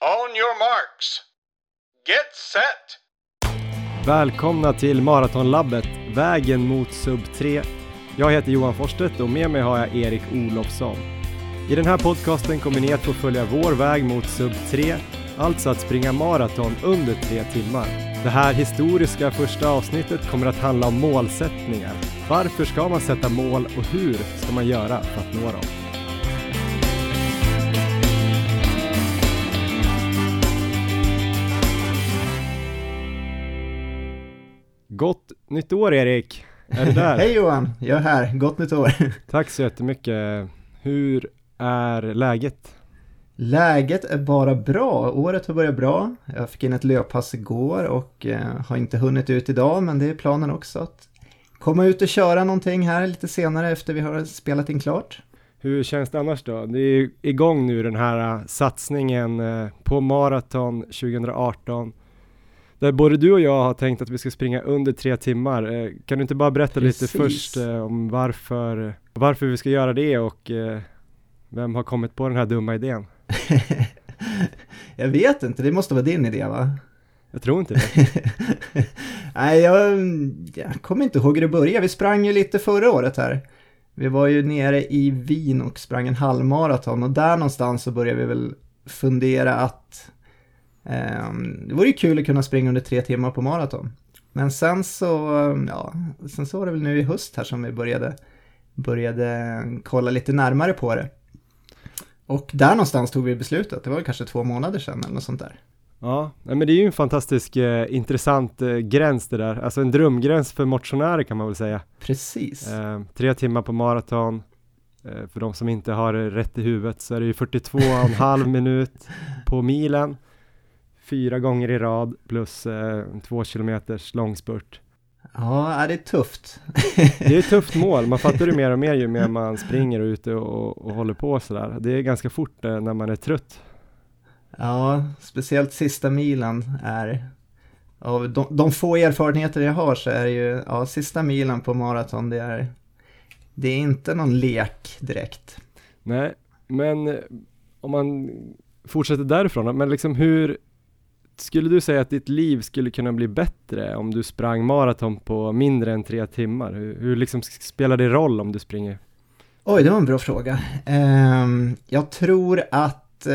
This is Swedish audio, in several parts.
On your marks. Get set! Välkomna till Maratonlabbet, vägen mot sub 3. Jag heter Johan Forsstedt och med mig har jag Erik Olofsson. I den här podcasten kommer ni att få följa vår väg mot sub 3, alltså att springa maraton under tre timmar. Det här historiska första avsnittet kommer att handla om målsättningar. Varför ska man sätta mål och hur ska man göra för att nå dem? Gott nytt år Erik! Är du där? Hej Johan! Jag är här. Gott nytt år! Tack så jättemycket. Hur är läget? Läget är bara bra. Året har börjat bra. Jag fick in ett löppass igår och eh, har inte hunnit ut idag, men det är planen också att komma ut och köra någonting här lite senare efter vi har spelat in klart. Hur känns det annars då? Det är igång nu den här uh, satsningen uh, på maraton 2018 där både du och jag har tänkt att vi ska springa under tre timmar. Uh, kan du inte bara berätta Precis. lite först om varför, varför vi ska göra det och vem har kommit på den här dumma idén? jag vet inte, det måste vara din idé va? Jag tror inte det. Nej, jag, jag kommer inte ihåg hur det började. Vi sprang ju lite förra året här. Vi var ju nere i Wien och sprang en halvmaraton och där någonstans så började vi väl fundera att eh, det vore ju kul att kunna springa under tre timmar på maraton. Men sen så, ja, sen så var det väl nu i höst här som vi började, började kolla lite närmare på det. Och där någonstans tog vi beslutet, det var kanske två månader sedan eller något sånt där. Ja, men det är ju en fantastisk eh, intressant eh, gräns det där, alltså en drömgräns för motionärer kan man väl säga. Precis. Eh, tre timmar på maraton, eh, för de som inte har rätt i huvudet så är det ju 42,5 minut på milen, fyra gånger i rad plus eh, två kilometers långspurt. Ja, det är tufft. det är ett tufft mål, man fattar det mer och mer ju mer man springer och ute och, och håller på sådär. Det är ganska fort eh, när man är trött Ja, speciellt sista milen är av de, de, få erfarenheter jag har så är det ju, ja, sista milen på maraton det är, det är inte någon lek direkt. Nej, men om man fortsätter därifrån, men liksom hur skulle du säga att ditt liv skulle kunna bli bättre om du sprang maraton på mindre än tre timmar? Hur, hur liksom spelar det roll om du springer? Oj, det var en bra fråga. Um, jag tror att eh,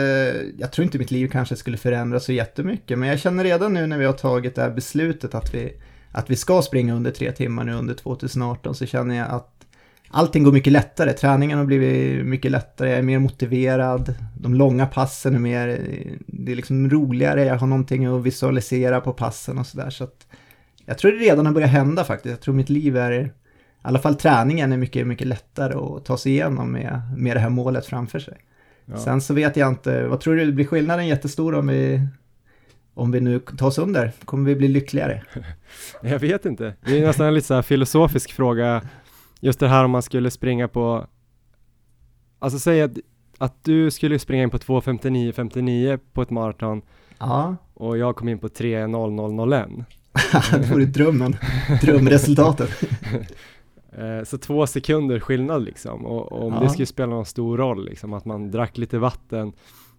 jag tror inte mitt liv kanske skulle förändras så jättemycket, men jag känner redan nu när vi har tagit det här beslutet att vi, att vi ska springa under tre timmar nu under 2018 så känner jag att allting går mycket lättare. Träningen har blivit mycket lättare, jag är mer motiverad, de långa passen är mer, det är liksom roligare, jag har någonting att visualisera på passen och sådär. Så att jag tror det redan har börjat hända faktiskt. Jag tror mitt liv är, i alla fall träningen är mycket, mycket lättare att ta sig igenom med, med det här målet framför sig. Ja. Sen så vet jag inte, vad tror du, blir skillnaden jättestor om vi, om vi nu tar oss under? Kommer vi bli lyckligare? jag vet inte, det är nästan en lite så filosofisk fråga, just det här om man skulle springa på, alltså säg att, att du skulle springa in på 2.59.59 på ett maraton ja. och jag kom in på 3.0001 det vore drömmen, drömresultatet. Eh, så två sekunder skillnad liksom och, och om ja. det skulle spela någon stor roll liksom att man drack lite vatten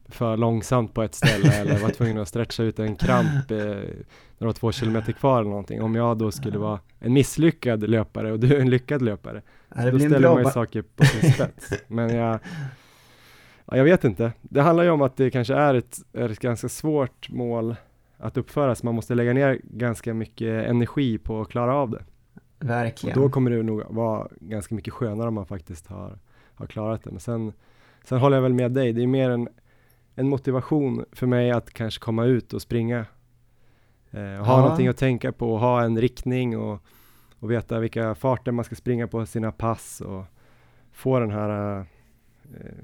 för långsamt på ett ställe eller var tvungen att stretcha ut en kramp eh, när det var två kilometer kvar eller någonting. Om jag då skulle vara en misslyckad löpare och du är en lyckad löpare. Ja, då ställer man ju saker på sin spets. Men jag, ja, jag vet inte. Det handlar ju om att det kanske är ett, är ett ganska svårt mål att uppföra, så man måste lägga ner ganska mycket energi på att klara av det. Verkligen. Och då kommer det nog vara ganska mycket skönare om man faktiskt har, har klarat det. Men sen, sen håller jag väl med dig, det är mer en, en motivation för mig att kanske komma ut och springa. Eh, ha ja. någonting att tänka på, ha en riktning och, och veta vilka farter man ska springa på sina pass och få den här eh,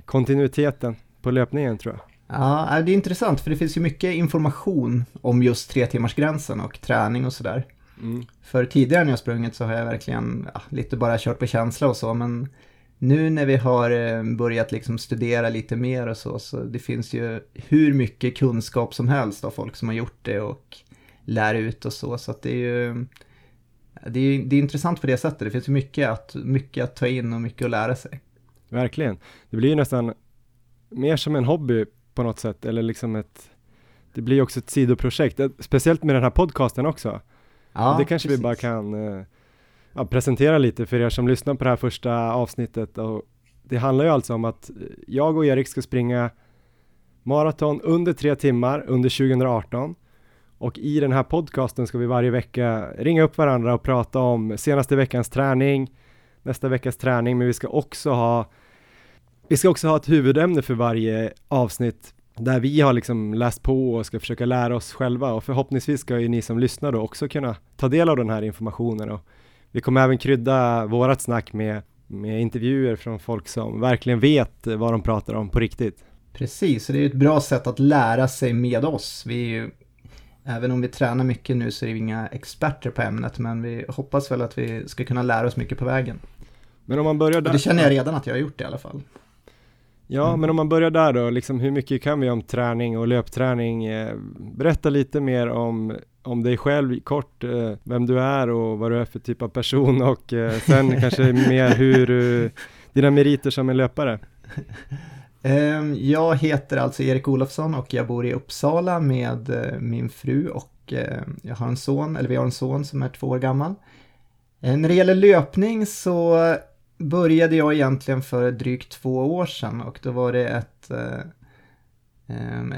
kontinuiteten på löpningen tror jag. Ja, det är intressant för det finns ju mycket information om just tre timmars gränsen och träning och sådär. Mm. För tidigare när jag sprungit så har jag verkligen ja, lite bara kört på känsla och så, men nu när vi har eh, börjat liksom studera lite mer och så, så det finns ju hur mycket kunskap som helst av folk som har gjort det och lär ut och så, så att det är ju det är, det är intressant på det sättet. Det finns ju mycket att, mycket att ta in och mycket att lära sig. Verkligen. Det blir ju nästan mer som en hobby på något sätt, eller liksom ett det blir också ett sidoprojekt, speciellt med den här podcasten också. Ja, det kanske precis. vi bara kan eh, ja, presentera lite för er som lyssnar på det här första avsnittet. Och det handlar ju alltså om att eh, jag och Erik ska springa maraton under tre timmar under 2018. Och i den här podcasten ska vi varje vecka ringa upp varandra och prata om senaste veckans träning, nästa veckas träning, men vi ska också ha vi ska också ha ett huvudämne för varje avsnitt där vi har liksom läst på och ska försöka lära oss själva och förhoppningsvis ska ju ni som lyssnar då också kunna ta del av den här informationen och vi kommer även krydda vårat snack med, med intervjuer från folk som verkligen vet vad de pratar om på riktigt. Precis, så det är ett bra sätt att lära sig med oss. Vi ju, även om vi tränar mycket nu så är vi inga experter på ämnet, men vi hoppas väl att vi ska kunna lära oss mycket på vägen. Men om man börjar Och där. det känner jag redan att jag har gjort i alla fall. Ja, Mm. men om man börjar där då, liksom hur mycket kan vi om träning och löpträning? Eh, berätta lite mer om, om dig själv kort, eh, vem du är och vad du är för typ av person och eh, sen kanske mer hur du, dina meriter som en löpare. Ehm, jag heter alltså Erik Olofsson och jag bor i Uppsala med eh, min fru och eh, jag har en son, eller vi har en son som är två år gammal. När det gäller löpning så började jag egentligen för drygt två år sedan och då var det ett,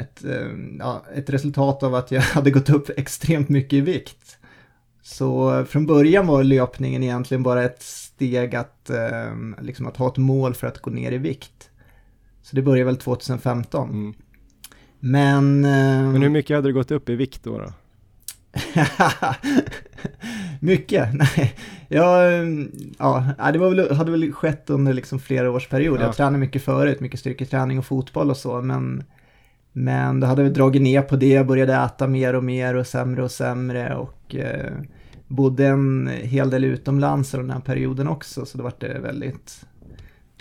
ett, eh, ja, ett resultat av att jag hade gått upp extremt mycket i vikt. Så från början var löpningen egentligen bara ett steg att, eh, liksom att ha ett mål för att gå ner i vikt. Så det började väl 2015. Mm. Men... eh, Men hur mycket hade du gått upp i vikt då? då? mycket? Nej. Jag, ja, det var väl, hade väl skett under liksom flera års period. Ja. Jag tränade mycket förut, mycket styrketräning och fotboll och så, men men då hade vi dragit ner på det, började äta mer och mer och sämre och sämre och eh, bodde en hel del utomlands under den här perioden också, så då var det väldigt,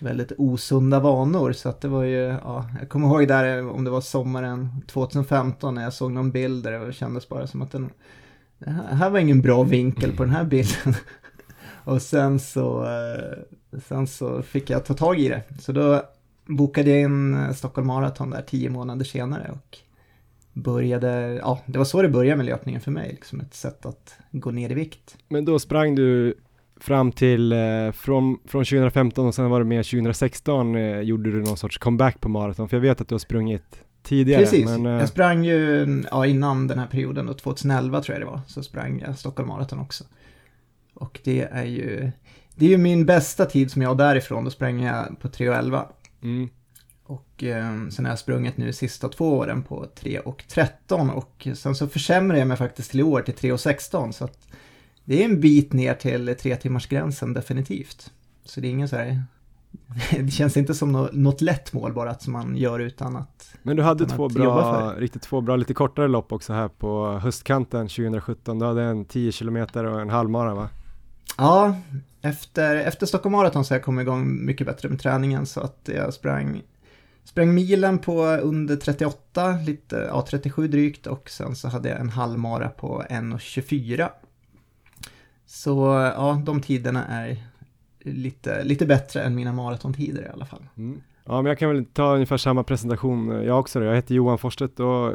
väldigt osunda vanor. Så att det var ju, ja, jag kommer ihåg där om det var sommaren 2015 när jag såg någon bild där det kändes bara som att den, det här- var ingen bra vinkel på den här bilden. och sen så, eh, sen så fick jag ta tag i det. Så då bokade jag in eh, Stockholm Marathon där tio månader senare och började, ja det var så det började med löpningen för mig, liksom ett sätt att gå ner i vikt. Men då sprang du fram till, eh, från, från 2015 och sen var du med 2016 eh, gjorde du någon sorts comeback på maraton, för jag vet att du har sprungit tidigare. Precis, Men, eh, jag sprang ju, ja innan den här perioden då, 2011 tror jag det var, så sprang jag Stockholm Marathon också. Och det är ju, det är ju min bästa tid som jag har därifrån, då sprang jag på 3.11. mm, Och eh, sen har jag sprungit nu sista två åren på 3 och 13 och sen så försämrade jag mig faktiskt till i år till 3 och 16 så att det är en bit ner till tre timmars gränsen definitivt. Så det är ingen så här, det känns inte som nå- något lätt mål bara att som man gör utan att, men du hade två bra, riktigt två bra, lite kortare lopp också här på höstkanten 2017. Du hade en 10 kilometer och en halvmara va? Ja, efter, efter Stockholm Marathon så har jag kommit igång mycket bättre med träningen så att jag sprang Sprang milen på under 38, lite, ja 37 drygt och sen så hade jag en halvmara på 1.24. Så ja, de tiderna är lite, lite bättre än mina maratontider i alla fall. Mm. Ja, men jag kan väl ta ungefär samma presentation eh, jag också då. Jag heter Johan Forstedt och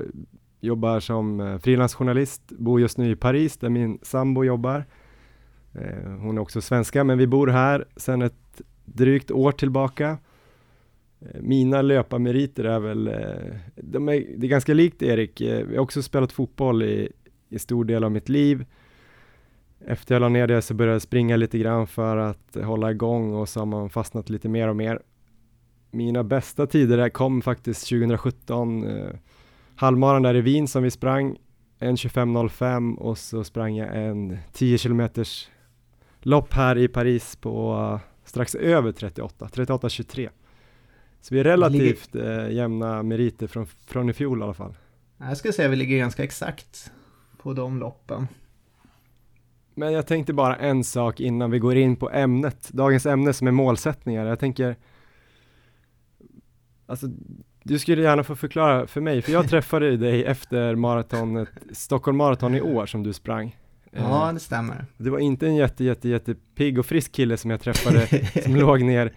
jobbar som eh, frilansjournalist, bor just nu i Paris där min sambo jobbar. Eh, hon är också svenska, men vi bor här sedan ett drygt år tillbaka. Eh, mina löparmeriter är väl, eh, de är, det är ganska likt Erik. Jag har också spelat fotboll i, i stor del av mitt liv. Efter jag la ner det så började jag springa lite grann för att hålla igång och så har man fastnat lite mer och mer. Mina bästa tider kom faktiskt 2017, eh, halvmaran där i Wien som vi sprang, en 25.05 och så sprang jag en 10 kilometers lopp här i Paris på eh, strax över 38, 38.23. Så vi är relativt eh, jämna meriter från, från i fjol i alla fall. Jag skulle säga vi ligger ganska exakt på de loppen. Men jag tänkte bara en sak innan vi går in på ämnet, dagens ämne som är målsättningar. Jag tänker, alltså du skulle gärna få förklara för mig, för jag träffade dig efter maratonet, Stockholm Marathon i år som du sprang. Ja, Eh, det stämmer. Det var inte en jätte, jätte, jätte pigg och frisk kille som jag träffade, som låg ner,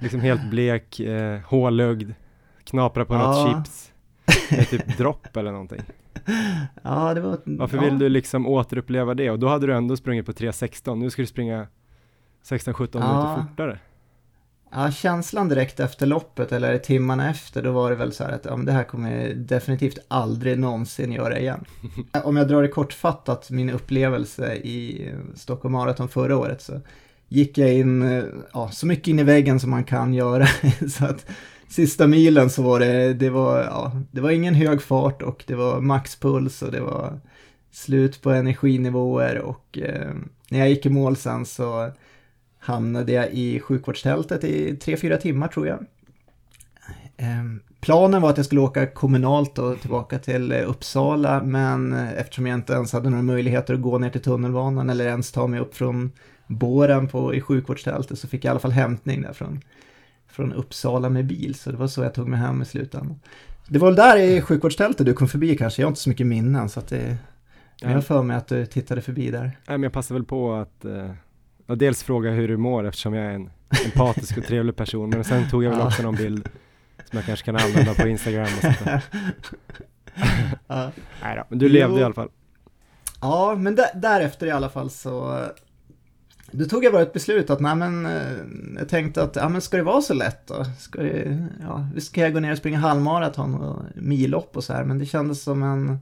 liksom helt blek, eh, hålögd, knaprade på något Ja. chips. med typ dropp eller någonting. Ja, det var... Varför ja. vill du liksom återuppleva det? Och då hade du ändå sprungit på 3.16, nu ska du springa 16-17 Ja. minuter fortare. Ja, känslan direkt efter loppet eller timmarna efter, då var det väl så här att ja, men det här kommer jag definitivt aldrig någonsin göra igen. Om jag drar det kortfattat, min upplevelse i Stockholm Marathon förra året så gick jag in, ja, så mycket in i väggen som man kan göra. så att sista milen så var det, det var, ja, det var ingen hög fart och det var maxpuls och det var slut på energinivåer och eh, när jag gick i mål sen så hamnade jag i sjukvårdstältet i tre fyra timmar tror jag. Ehm, Planen var att jag skulle åka kommunalt och tillbaka till eh, Uppsala, men eh, eftersom jag inte ens hade några möjligheter att gå ner till tunnelbanan eller ens ta mig upp från båren på, i sjukvårdstältet så fick jag i alla fall hämtning där från, från Uppsala med bil, så det var så jag tog mig hem i slutändan. Det var väl där i sjukvårdstältet du kom förbi kanske, jag har inte så mycket minnen så att det... Men jag har för mig att du tittade förbi där. Nej, men jag passar väl på att eh, ja, dels fråga hur du mår eftersom jag är en empatisk och trevlig person, men sen tog jag väl också någon bild som jag kanske kan använda på Instagram och sånt där. Ja. Nej då, men du Jo. levde i alla fall. Ja, men där, därefter i alla fall så då tog jag bara ett beslut att nej men eh, jag tänkte att ja men ska det vara så lätt då? Ska, det, ja, visst ska jag gå ner och springa halvmaraton och millopp och så här men det kändes som en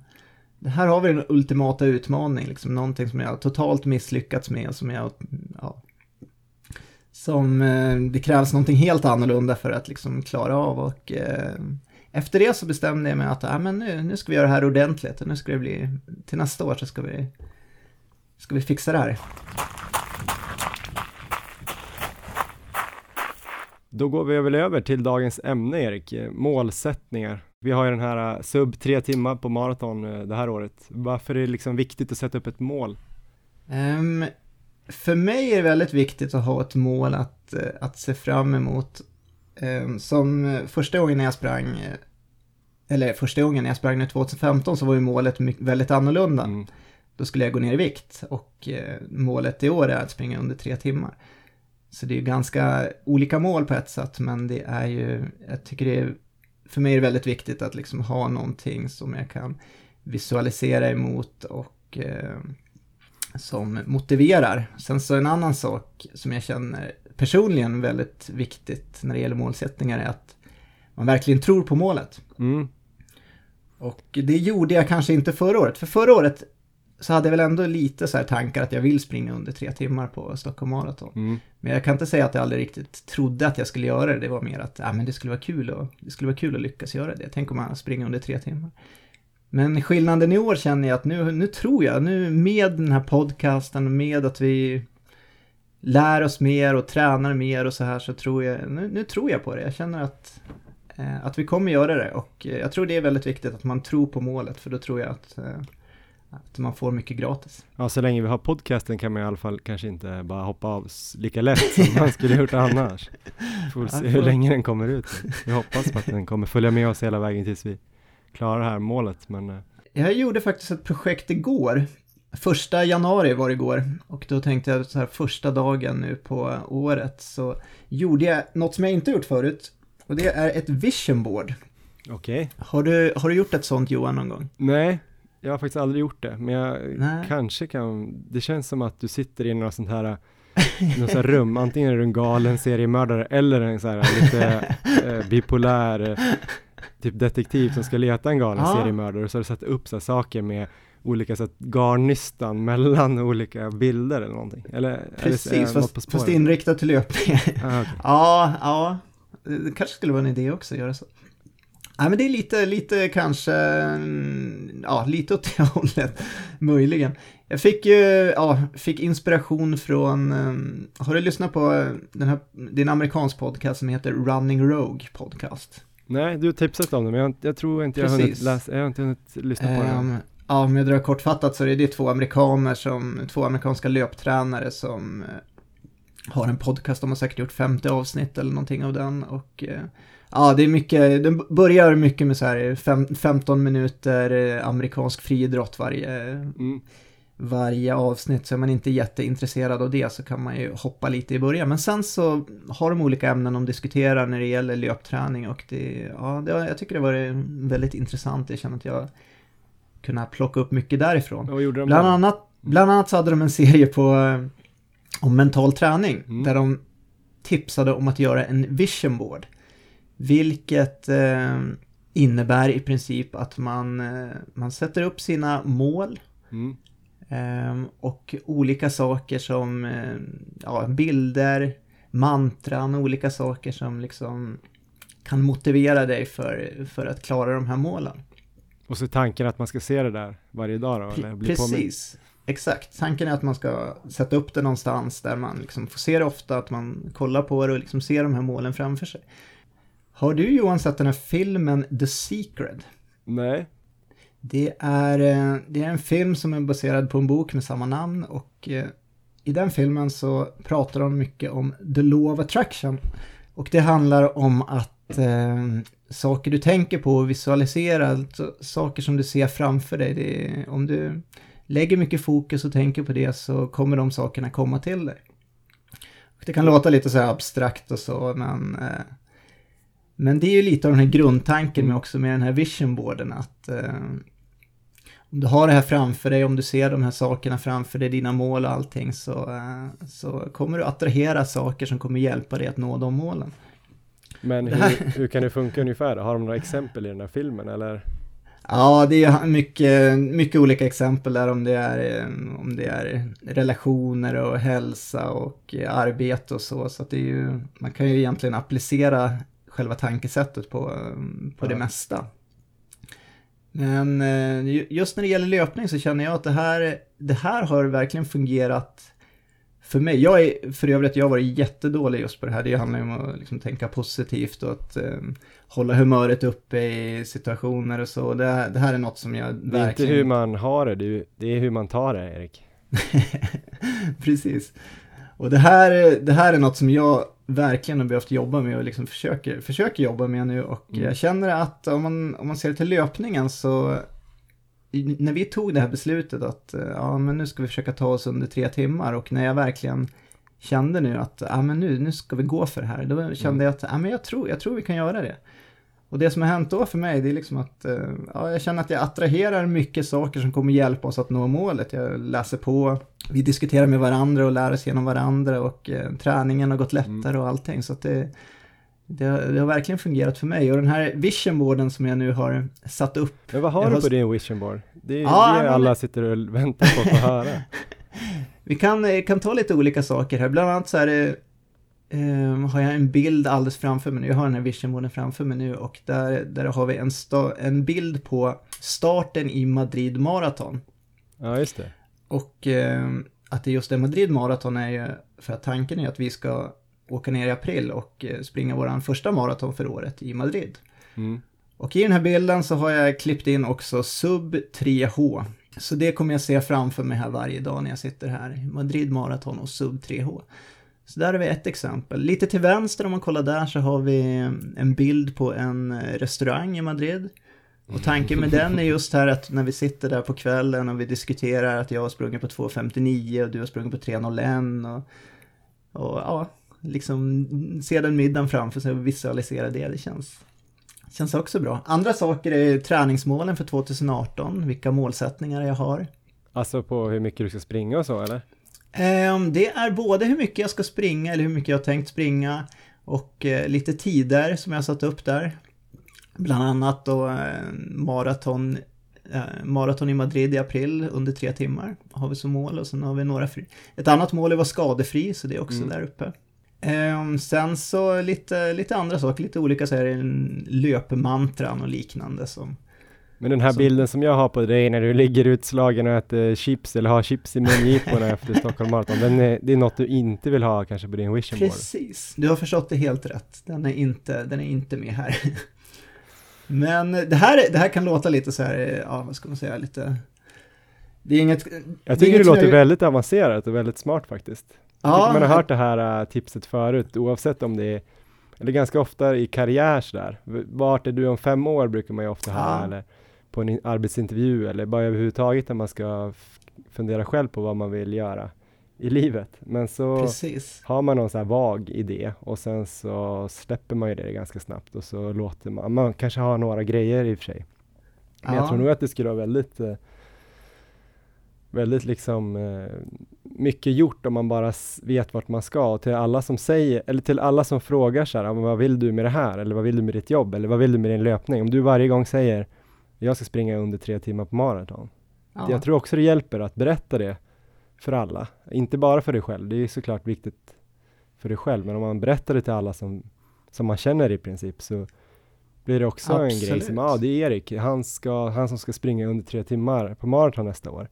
här har vi den ultimata utmaning, liksom någonting som jag totalt misslyckats med och som jag, ja, som eh, det krävs någonting helt annorlunda för att liksom klara av och eh, efter det så bestämde jag mig att ah, men nu, nu ska vi göra det här ordentligt och nu ska det bli, till nästa år så ska vi, ska vi fixa det här. Då går vi väl över till dagens ämne Erik, målsättningar. Vi har ju den här eh, sub tre timmar på maraton eh, det här året. Varför är det liksom viktigt att sätta upp ett mål? Ehm, för mig är det väldigt viktigt att ha ett mål att, eh, att se fram emot. Ehm, som första gången när jag sprang, eller första gången när jag sprang nu 2015 så var ju målet väldigt annorlunda. Mm. Då skulle jag gå ner i vikt och målet i år är att springa under tre timmar. Så det är ju ganska olika mål på ett sätt, men det är ju, jag tycker det är, för mig är det väldigt viktigt att liksom ha någonting som jag kan visualisera emot och eh, som motiverar. Sen så en annan sak som jag känner personligen väldigt viktigt när det gäller målsättningar är att man verkligen tror på målet. Mm. Och det gjorde jag kanske inte förra året. För förra året så hade jag väl ändå lite så här tankar att jag vill springa under tre timmar på Stockholm Marathon. Mm. Men jag kan inte säga att jag aldrig riktigt trodde att jag skulle göra det. Det var mer att ja, men det, skulle vara kul och, det skulle vara kul att lyckas göra det. Tänk om man springer under tre timmar. Men skillnaden i år känner jag att nu, nu tror jag, nu med den här podcasten, med att vi lär oss mer och tränar mer och så här så tror jag, nu, nu tror jag på det. Jag känner att, eh, att vi kommer göra det och eh, jag tror det är väldigt viktigt att man tror på målet för då tror jag att, eh, att man får mycket gratis. Ja, så länge vi har podcasten kan man i alla fall kanske inte bara hoppa av lika lätt som man skulle gjort annars. Får se hur länge den kommer ut. Vi hoppas på att den kommer följa med oss hela vägen tills vi klarar det här målet. Men eh, Jag gjorde faktiskt ett projekt igår. Första januari var det igår och då tänkte jag så här första dagen nu på året så gjorde jag något som jag inte gjort förut och det är ett vision board. okej. Har du, har du gjort ett sånt Johan någon gång? Nej, jag har faktiskt aldrig gjort det. Men jag Nej. kanske kan. Det känns som att du sitter i något sånt här något här rum, antingen är du en galen seriemördare eller en så här lite eh, bipolär eh, typ detektiv som ska leta en galen Ja. seriemördare och så har du satt upp så saker med olika så garnnystan mellan olika bilder eller någonting. Eller, eller är Precis, på fast, fast inriktat till löpning. Ah, okej. ja, ja. Det kanske skulle vara en idé också att göra så. Nej, men det är lite, lite kanske, ja, lite åt det hållet, möjligen. Jag fick ju, ja, fick inspiration från, um, har du lyssnat på eh, den här, det är en amerikansk podcast som heter Running Rogue Podcast? Nej, du har tipsat om det, men jag, jag tror inte jag hunnit läsa, jag har inte hunnit lyssna på det. Ehm, ja, om jag drar kortfattat så är det två amerikaner som, två amerikanska löptränare som eh, har en podcast, de har säkert gjort 50 avsnitt eller någonting av den och eh, ja, det är mycket, den börjar mycket med så här fem, 15 minuter eh, amerikansk friidrott varje, Mm. varje avsnitt så är man inte jätteintresserad av det så kan man ju hoppa lite i början. Men sen så har de olika ämnen de diskuterar när det gäller löpträning och det, ja, det, jag tycker det var väldigt intressant. Jag känner att jag kunde plocka upp mycket därifrån. Vad gjorde de Bland annat, bland annat så hade de en serie på eh, om mental träning Mm. där de tipsade om att göra en vision board. Vilket eh, innebär i princip att man, eh, man sätter upp sina mål Mm. eh, och olika saker som eh, ja, bilder, mantran, olika saker som liksom kan motivera dig för, för att klara de här målen. Och så tanken att man ska se det där varje dag då? Eller bli? Precis. Exakt. Tanken är att man ska sätta upp det någonstans där man liksom får se det ofta, att man kollar på det och liksom ser de här målen framför sig. Har du Johan sett den här filmen The Secret? Nej. Det är, eh, det är en film som är baserad på en bok med samma namn och eh, i den filmen så pratar de mycket om the law of attraction. Och det handlar om att eh, saker du tänker på och visualiserar, alltså saker som du ser framför dig, det om du lägger mycket fokus och tänker på det så kommer de sakerna komma till dig. Och det kan låta lite så här abstrakt och så, men eh, men det är ju lite av den här grundtanken med också med den här visionboarden att eh, om du har det här framför dig, om du ser de här sakerna framför dig, dina mål och allting så, eh, så kommer du attrahera saker som kommer hjälpa dig att nå de målen. Men hur, hur kan det funka ungefär? Har de några exempel i den här filmen eller? Ja, det är mycket, mycket olika exempel där om det, är, eh, om det är relationer och hälsa och eh, arbete och så. Så att det är ju, man kan ju egentligen applicera själva tankesättet på, eh, på det Ja. mesta. Men eh, ju- just när det gäller löpning så känner jag att det här, det här har verkligen fungerat för mig. Jag är för övrigt, jag har varit jättedålig just på det här. Det handlar ju om att liksom tänka positivt och att eh, hålla humöret uppe i situationer och så. Det, här- det här är något som jag Det är inte verkligen... hur man har det, det det är hur man tar det Erik. Precis. Och det här, det här är något som jag verkligen har behövt jobba med och liksom försöker, försöker jobba med nu och Mm. jag känner att om man, om man ser till löpningen så när vi tog det här beslutet att eh, ja, men nu ska vi försöka ta oss under tre timmar och när jag verkligen kände nu att ja, men nu, nu ska vi gå för det här, då Mm. kände jag att ja, men jag, tror, jag tror vi kan göra det. Och det som har hänt då för mig, det är liksom att eh, ja, jag känner att jag attraherar mycket saker som kommer hjälpa oss att nå målet. Jag läser på, vi diskuterar med varandra och lär oss genom varandra och eh, träningen har gått lättare och allting. Så det, det, har- det har verkligen fungerat för mig. Och den här visionboarden som jag nu har satt upp. Men vad har du har på s- din vision board? Det är Ja, det men- alla sitter och väntar på att få höra. Vi kan, eh, kan ta lite olika saker här. Bland annat så är det eh, har jag en bild alldeles framför mig nu. Jag har den här visionboarden framför mig nu och där, där har vi en, sta, en bild på starten i Madrid Marathon. Ja, just det. Och eh, att det just är Madrid Marathon är ju för att tanken är att vi ska åka ner i april och eh, springa våran första maraton för året i Madrid. Mm. Och i den här bilden så har jag klippt in också sub 3H. Så det kommer jag se framför mig här varje dag när jag sitter här. Madrid Marathon och sub 3H. Så där har vi ett exempel. Lite till vänster om man kollar där så har vi en bild på en eh, restaurang i Madrid. Och tanken med den är just här att när vi sitter där på kvällen och vi diskuterar att jag har sprungit på 2.59 och du har sprungit på 3.01 och, och ja, liksom se den middagen framför sig och visualisera det. Det känns, känns också bra. Andra saker är träningsmålen för 2018, vilka målsättningar jag har. Alltså på hur mycket du ska springa och så eller? Ehm, Det är både hur mycket jag ska springa eller hur mycket jag har tänkt springa och eh, lite tider som jag satt upp där. Bland annat då eh, maraton, eh, maraton i Madrid i april under tre timmar har vi som mål och sen har vi några fri. Ett annat mål är att vara skadefri så det är också Mm. där uppe. Ehm, sen så lite, lite andra saker, lite olika så här löpmantran och liknande som Men den här Så- bilden som jag har på dig när du ligger utslagen och äter chips eller har chips i mungiporna efter Stockholm Marathon, den är, det är något du inte vill ha kanske på din vision board? Precis, du har förstått det helt rätt. Den är inte, den är inte med här. Men det här, det här kan låta lite så här, ja vad ska man säga, lite... Det är inget... Jag tycker det som låter jag- väldigt avancerat och väldigt smart faktiskt. Jag Ja, man har hört det här äh, tipset förut, oavsett om det är, eller ganska ofta i karriär där. Vart är du om fem år brukar man ju ofta höra, Ja. eller på en in- arbetsintervju, eller bara överhuvudtaget när man ska fundera själv på vad man vill göra i livet. Men så Precis. har man någon så här vag idé och sen så släpper man ju det ganska snabbt och så låter man, man kanske har några grejer i och för sig. Men jag Ja. tror nog att det skulle vara väldigt eh, väldigt liksom eh, mycket gjort om man bara vet vart man ska och till alla som säger, eller till alla som frågar så här, "Ja, men vad vill du med det här? Eller vad vill du med ditt jobb? Eller vad vill du med din löpning? Om du varje gång säger, jag ska springa under tre timmar på maraton. Ja. Jag tror också det hjälper att berätta det för alla, inte bara för dig själv. Det är såklart viktigt för dig själv, men om man berättar det till alla som, som man känner i princip så blir det också en grej Absolut. som, ja ah, det är Erik, han, ska, han som ska springa under tre timmar på maraton nästa år.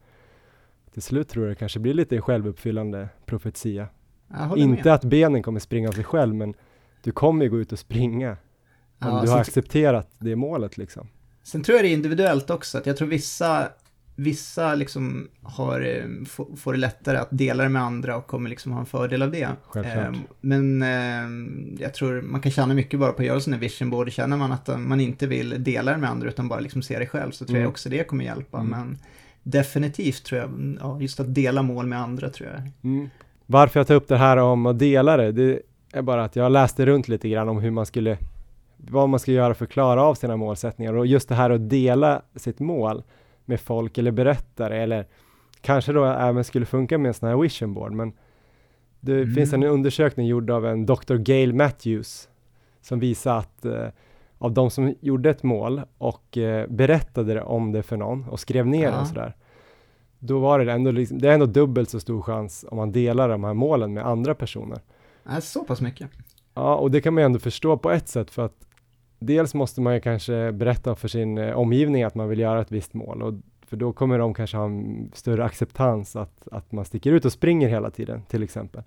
Till slut tror jag det kanske blir lite självuppfyllande profetia. Inte med. att benen kommer springa av sig själv, men du kommer ju gå ut och springa om Ja, du har accepterat det målet liksom. Sen tror jag det är individuellt också, att jag tror vissa, vissa liksom har, eh, får, det lättare att dela det med andra och kommer liksom ha en fördel av det. Självklart. Ehm, Men ehm, jag tror man kan tjäna mycket bara på att göra sådana vision board. Känner man att eh, man inte vill dela det med andra utan bara liksom se det själv så tror Mm. jag också det kommer hjälpa. Mm. Men definitivt tror jag, ja, just att dela mål med andra tror jag. Mm. Varför jag tar upp det här om att dela det, det är bara att jag läste runt lite grann om hur man skulle, vad man ska göra för att klara av sina målsättningar och just det här att dela sitt mål med folk eller berätta det eller kanske då även skulle funka med en sån här vision board men det Mm. finns en undersökning gjord av en Dr. Gail Matthews som visar att eh, av de som gjorde ett mål och eh, berättade det om det för någon och skrev ner det Ja. och sådär då var det ändå, liksom, det är ändå dubbelt så stor chans om man delar de här målen med andra personer. Ja, så pass mycket. Ja, och det kan man ju ändå förstå på ett sätt för att dels måste man ju kanske berätta för sin eh, omgivning att man vill göra ett visst mål och för då kommer de kanske ha en större acceptans att, att man sticker ut och springer hela tiden till exempel.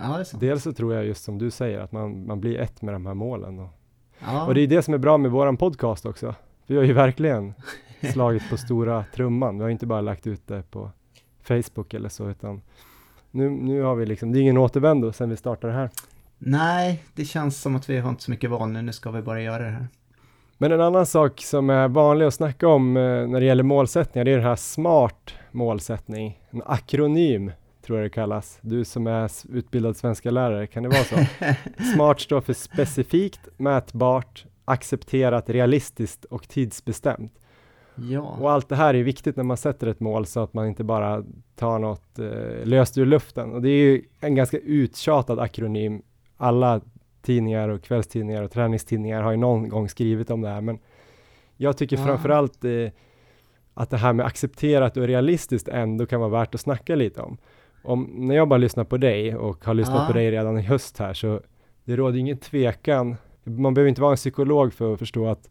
Ja, sant. Dels så tror jag just som du säger att man, man blir ett med de här målen och, Ja. och det är det som är bra med våran podcast också. Vi har ju verkligen slagit på stora trumman. Vi har inte bara lagt ut det på Facebook eller så utan nu, nu har vi liksom, det är ingen återvändo sen vi startade det här. Nej, det känns som att vi har inte så mycket val nu, nu ska vi bara göra det här. Men en annan sak som är vanlig att snacka om eh, när det gäller målsättningar, det är den här SMART målsättning, en akronym tror jag det kallas. Du som är utbildad svenska lärare, kan det vara så? SMART står för specifikt, mätbart, accepterat, realistiskt och tidsbestämt. Ja. Och allt det här är viktigt när man sätter ett mål så att man inte bara tar något eh, löst ur luften. Och det är ju en ganska uttjatad akronym. Alla tidningar och kvällstidningar och träningstidningar har ju någon gång skrivit om det här. Men jag tycker Ja. framförallt eh, att det här med accepterat och realistiskt ändå kan vara värt att snacka lite om. om när jag bara lyssnar på dig och har lyssnat Ja. på dig redan i höst här så det råder ingen tvekan. Man behöver inte vara en psykolog för att förstå att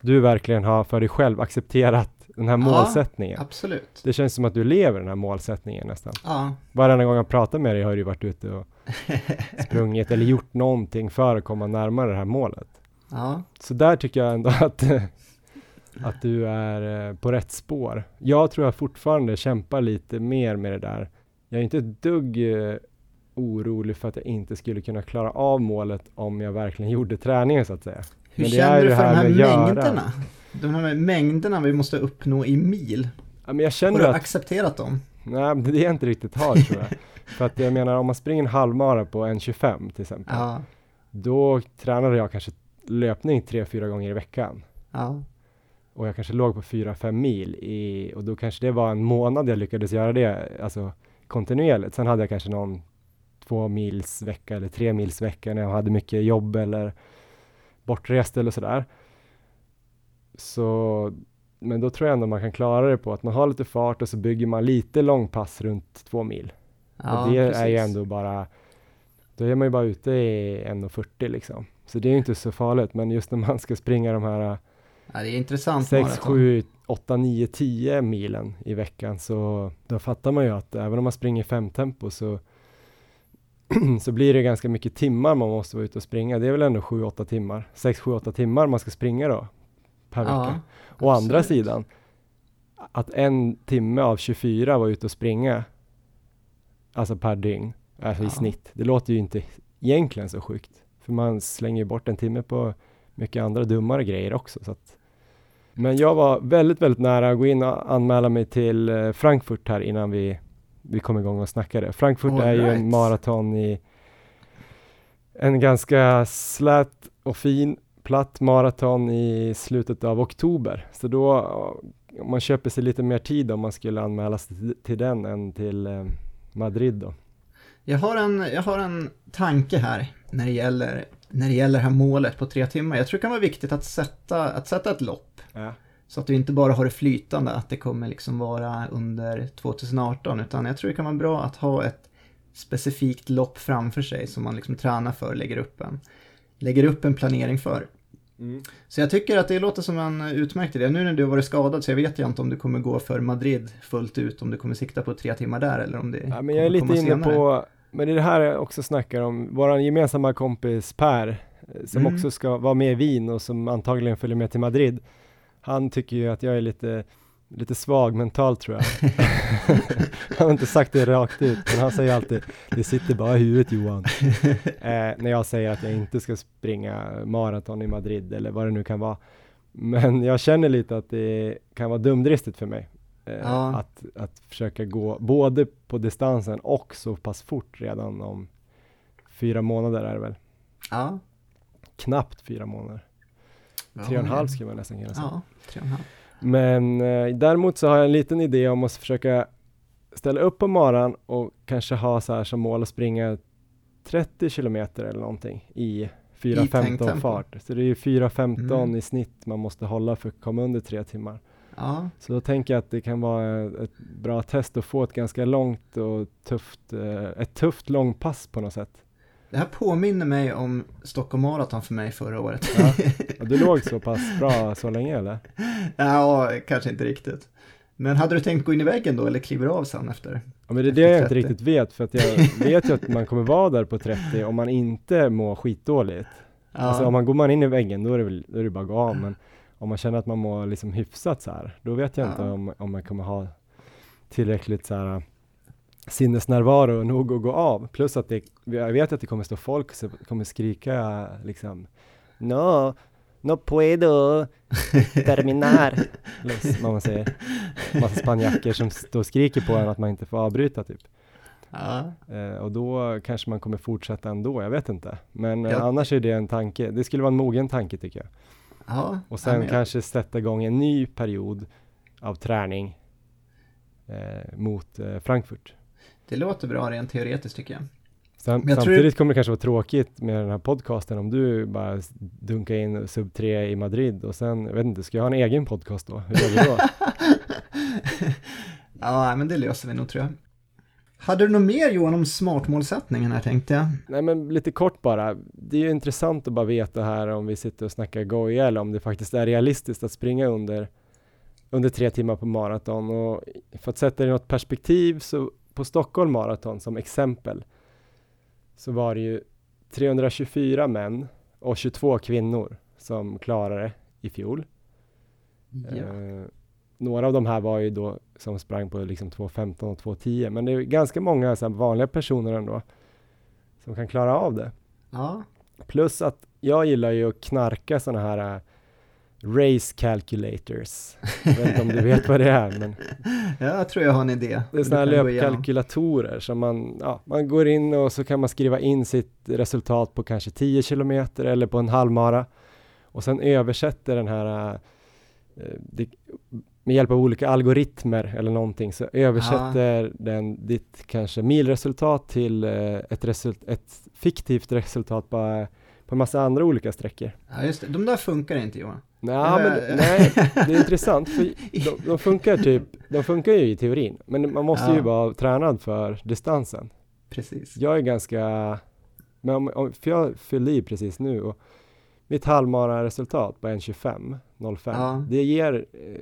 du verkligen har för dig själv accepterat den här Ja. målsättningen. Absolut. Det känns som att du lever den här målsättningen nästan. Ja. Varenda gång jag pratar med dig har du varit ute och sprungit eller gjort någonting för att komma närmare det här målet. Ja. Så där tycker jag ändå att, att du är eh, på rätt spår. Jag tror jag fortfarande kämpar lite mer med det där. Jag är inte ett dugg eh, orolig för att jag inte skulle kunna klara av målet om jag verkligen gjorde träningen så att säga. Hur Men känner du för de här mängderna? De här mängderna vi måste uppnå i mil. Ja, men jag Har känner du att accepterat dem? Nej, det är inte riktigt har tror jag. För att jag menar om man springer en halvmara på en 25 till exempel. Ja. Då tränade jag kanske löpning tre, fyra gånger i veckan. Ja. Och jag kanske låg på fyra, fem mil i, och då kanske det var en månad jag lyckades göra det, alltså kontinuerligt. Sen hade jag kanske någon två mils vecka eller tre mils vecka när jag hade mycket jobb eller bortrest eller sådär. Så, men då tror jag ändå man kan klara det på att man har lite fart och så bygger man lite långpass runt två mil. Ja och det är ju precis. ändå bara, då är man ju bara ute i 1.40 liksom. Så det är ju inte så farligt, men just när man ska springa de här Ja, det är intressant 6, maraton. 7, 8, 9, 10 milen i veckan så då fattar man ju att även om man springer i femtempo så så blir det ganska mycket timmar man måste vara ute och springa. Det är väl ändå 7-8 timmar, 6-7-8 timmar man ska springa då per vecka. Å andra sidan, att en timme av 24 var ute och springa, alltså per dygn, alltså i Ja. snitt. Det låter ju inte egentligen så sjukt, för man slänger ju bort en timme på mycket andra dummare grejer också. Så att Men jag var väldigt, väldigt nära att gå in och anmäla mig till eh, Frankfurt här innan vi, vi kom igång och snackade. Frankfurt All är ju right. en maraton i en ganska slät och fin platt maraton i slutet av oktober. Så då, om man köper sig lite mer tid om man skulle anmäla sig till, till den än till eh, Madrid då. Jag har, en, jag har en tanke här när det, gäller, när det gäller det här målet på tre timmar. Jag tror det kan vara viktigt att sätta, att sätta ett lopp. Ja. Så att du inte bara har det flytande, att det kommer liksom vara under 2018. Utan jag tror det kan vara bra att ha ett specifikt lopp framför sig som man liksom tränar för, lägger upp en, lägger upp en planering för. Mm. Så jag tycker att det låter som en utmärkt idé. Nu när du har varit skadad så jag vet jag inte om du kommer gå för Madrid fullt ut, om du kommer sikta på tre timmar där eller om det Ja, men jag är lite inne senare. på, men det är det här jag också snackar om, vår gemensamma kompis Per, eh, som Mm. också ska vara med i Wien och som antagligen följer med till Madrid. Han tycker ju att jag är lite, lite svag mentalt tror jag. han har inte sagt det rakt ut, men han säger alltid, det sitter bara i huvudet Johan. eh, när jag säger att jag inte ska springa maraton i Madrid eller vad det nu kan vara. Men jag känner lite att det kan vara dumdristigt för mig. Eh, Ja. att, att försöka gå både på distansen och så pass fort redan om fyra månader är det väl. Ja. Knappt fyra månader. Tre och en halv skulle man nästan kunna säga. Ja, tre och en halv. Men eh, däremot så har jag en liten idé om att försöka ställa upp på maran och kanske ha så här som mål att springa 30 kilometer eller någonting i I tänkt 4.15 tempo. fart. Så det är ju 4.15 Mm. i snitt man måste hålla för att komma under tre timmar. Ja, Så då tänker jag att det kan vara ett bra test att få ett ganska långt och tufft, eh, ett tufft långpass på något sätt. Det här påminner mig om Stockholm Marathon för mig förra året. Ja. Du låg så pass bra så länge eller? ja, kanske inte riktigt. Men hade du tänkt gå in i väggen då eller kliver av sen efter? Ja, men det är det jag inte 30. riktigt vet, för att jag vet ju att man kommer vara där på 30 om man inte mår skitdåligt. Ja, Alltså om man går man in i väggen, då är det, väl, då är det bara att gå av, men om man känner att man mår liksom hyfsat så här, då vet jag inte Ja. om, om man kommer ha tillräckligt så här sinnesnärvaro nog att gå av. Plus att det, jag vet att det kommer stå folk som kommer skrika liksom No, no puedo terminar. Vad man säger. Massa spanjacker som står och skriker på en att man inte får avbryta typ. ja. Eh, och då kanske man kommer fortsätta ändå, jag vet inte. Men eh, Ja. annars är det en tanke, det skulle vara en mogen tanke tycker jag. ja. Och sen jag- kanske sätta igång en ny period av träning eh, mot eh, Frankfurt. Det låter bra rent teoretiskt tycker jag. Men jag tror- samtidigt kommer det kanske vara tråkigt med den här podcasten om du bara dunkar in sub 3 i Madrid och sen, jag vet inte, ska jag ha en egen podcast då? Hur gör vi då? ja, men det löser vi nog tror jag. Hade du något mer Johan om smartmålsättningen här tänkte jag? Nej men lite kort bara, det är ju intressant att bara veta här om vi sitter och snackar goja eller om det faktiskt är realistiskt att springa under, under tre timmar på maraton och för att sätta det i något perspektiv så på Stockholm maraton som exempel så var det ju 324 män och 22 kvinnor som klarade i fjol. Ja. Eh, några av de här var ju då som sprang på liksom 2.15 och 2.10 men det är ganska många så vanliga personer ändå som kan klara av det. ja. Plus att jag gillar ju att knarka sådana här äh, race calculators. Jag vet inte om du vet vad det är men Ja, jag tror jag har en idé. det är sådana här löpkalkylatorer som man, ja, man går in och så kan man skriva in sitt resultat på kanske 10 kilometer eller på en halvmara och sen översätter den här äh, det, med hjälp av olika algoritmer eller någonting så översätter den ditt kanske milresultat till eh, ett, result, ett fiktivt resultat på, på en massa andra olika sträckor. Ja, just det. De där funkar inte Johan. Nej, Eh. men, nej, det är intressant för de, de funkar typ, de funkar ju i teorin, men man måste ju Ja. vara tränad för distansen. Precis. Jag är ganska, men om, om, för jag fyllde i precis nu och mitt halvmara resultat på 1.25, 05, Ja. det ger eh,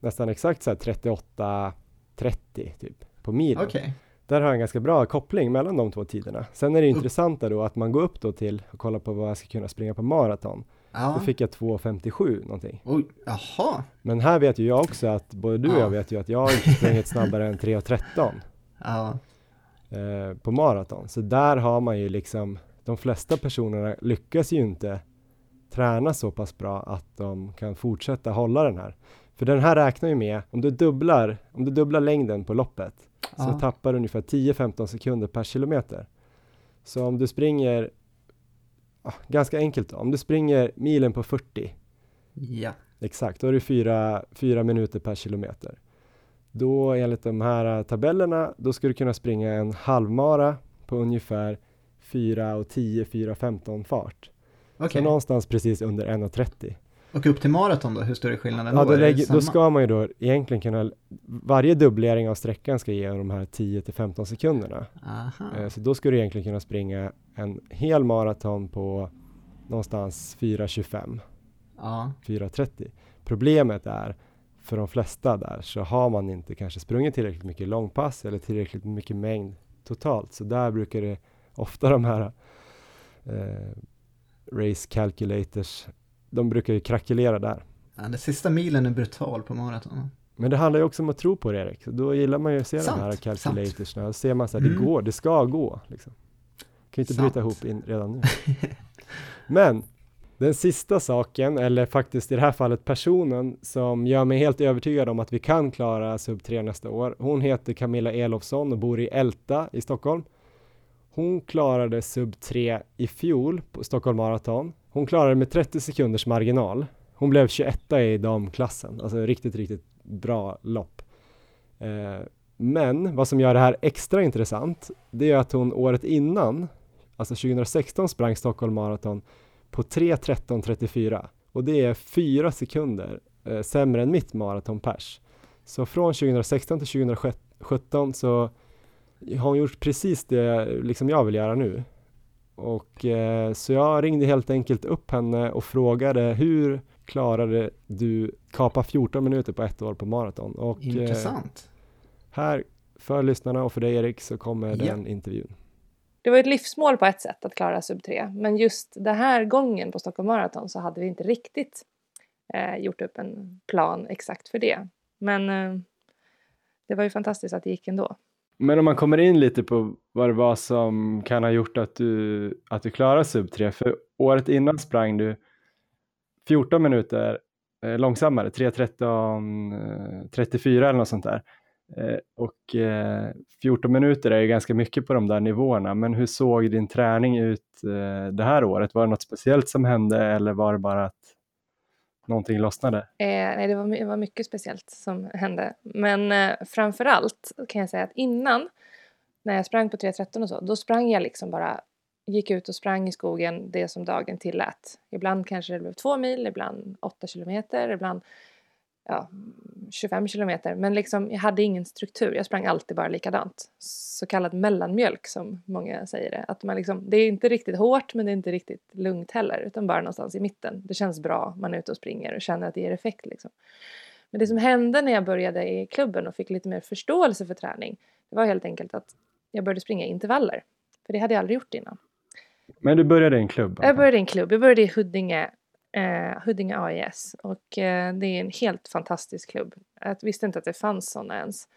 nästan exakt så här 38, 30 typ på milen. Okej. Där har jag en ganska bra koppling mellan de två tiderna. Sen är det intressanta då att man går upp då till och kollar på vad jag ska kunna springa på maraton. Ja. Då fick jag 2.57 någonting. Oj, jaha. Men här vet ju jag också att både du och Ja. jag vet ju att jag har inte sprungit snabbare än 3.13 Ja. eh, på maraton. Så där har man ju liksom, de flesta personerna lyckas ju inte träna så pass bra att de kan fortsätta hålla den här. För den här räknar ju med, om du dubblar, om du dubblar längden på loppet så Ja. tappar du ungefär 10-15 sekunder per kilometer. Så om du springer, ganska enkelt då, om du springer milen på 40 Ja. Exakt, då är det fyra, fyra minuter per kilometer. Då enligt de här tabellerna, då ska du kunna springa en halvmara på ungefär 4 och 10, 4 15 fart. Okej. Så någonstans precis under 1.30. Och upp till maraton då, hur stor är skillnaden Ja, då? då, lägger, då ska man ju då egentligen kunna, varje dubblering av sträckan ska ge de här 10 till 15 sekunderna. Aha. Eh, Så då ska du egentligen kunna springa en hel maraton på någonstans 4.25. Ja. 4.30. Problemet är för de flesta där så har man inte kanske sprungit tillräckligt mycket långpass eller tillräckligt mycket mängd totalt. Så där brukar det ofta de här eh, race calculators, de brukar ju krackelera där. ja. Den sista milen är brutal på maraton. Men det handlar ju också om att tro på det Erik. Då gillar man ju att se Sant, de här calculatorsna. Då ser man så här, Mm. det går, det ska gå. Liksom. Kan ju inte Sant. bryta ihop in redan nu. Men den sista saken, eller faktiskt i det här fallet personen som gör mig helt övertygad om att vi kan klara sub 3 nästa år. Hon heter Camilla Elofsson och bor i Älta i Stockholm. Hon klarade sub 3 i fjol på Stockholm Marathon. Hon klarade det med 30 sekunders marginal. Hon blev 21 i damklassen, alltså riktigt, riktigt bra lopp. Eh, men vad som gör det här extra intressant, det är att hon året innan, alltså 2016 sprang Stockholm Marathon på 3.13.34 och det är fyra sekunder eh, sämre än mitt maratonpers. Så från 2016 till 2017 så har hon gjort precis det liksom jag vill göra nu. Och eh, så jag ringde helt enkelt upp henne och frågade hur klarade du kapa 14 minuter på ett år på maraton? Och eh, Intressant. här för lyssnarna och för dig Erik så kommer Ja. den intervjun. Det var ett livsmål på ett sätt att klara sub 3. Men just den här gången på Stockholm Marathon så hade vi inte riktigt eh, gjort upp en plan exakt för det. Men eh, det var ju fantastiskt att det gick ändå. Men om man kommer in lite på vad det var som kan ha gjort att du, att du klarade sub 3, för året innan sprang du 14 minuter eh, långsammare, 3.13, eh, 34 eller något sånt där. Eh, och eh, 14 minuter är ju ganska mycket på de där nivåerna, men hur såg din träning ut eh, det här året? Var det något speciellt som hände eller var det bara att någonting lossnade? Eh, nej, det var, det var mycket speciellt som hände. Men eh, framför allt kan jag säga att innan, när jag sprang på 3.13 och så, då sprang jag liksom bara, gick ut och sprang i skogen det som dagen tillät. Ibland kanske det blev två mil, ibland åtta kilometer, ibland ja, 25 kilometer. Men liksom, jag hade ingen struktur, jag sprang alltid bara likadant. Så kallad mellanmjölk som många säger det. Att man liksom, det är inte riktigt hårt men det är inte riktigt lugnt heller utan bara någonstans i mitten. Det känns bra, man är ute och springer och känner att det ger effekt. Liksom. Men det som hände när jag började i klubben och fick lite mer förståelse för träning det var helt enkelt att jag började springa intervaller. För det hade jag aldrig gjort innan. Men du började i en klubb? Jag började i en klubb. Jag började i Huddinge, eh, Huddinge AIS. Och eh, det är en helt fantastisk klubb. Jag visste inte att det fanns sådana ens.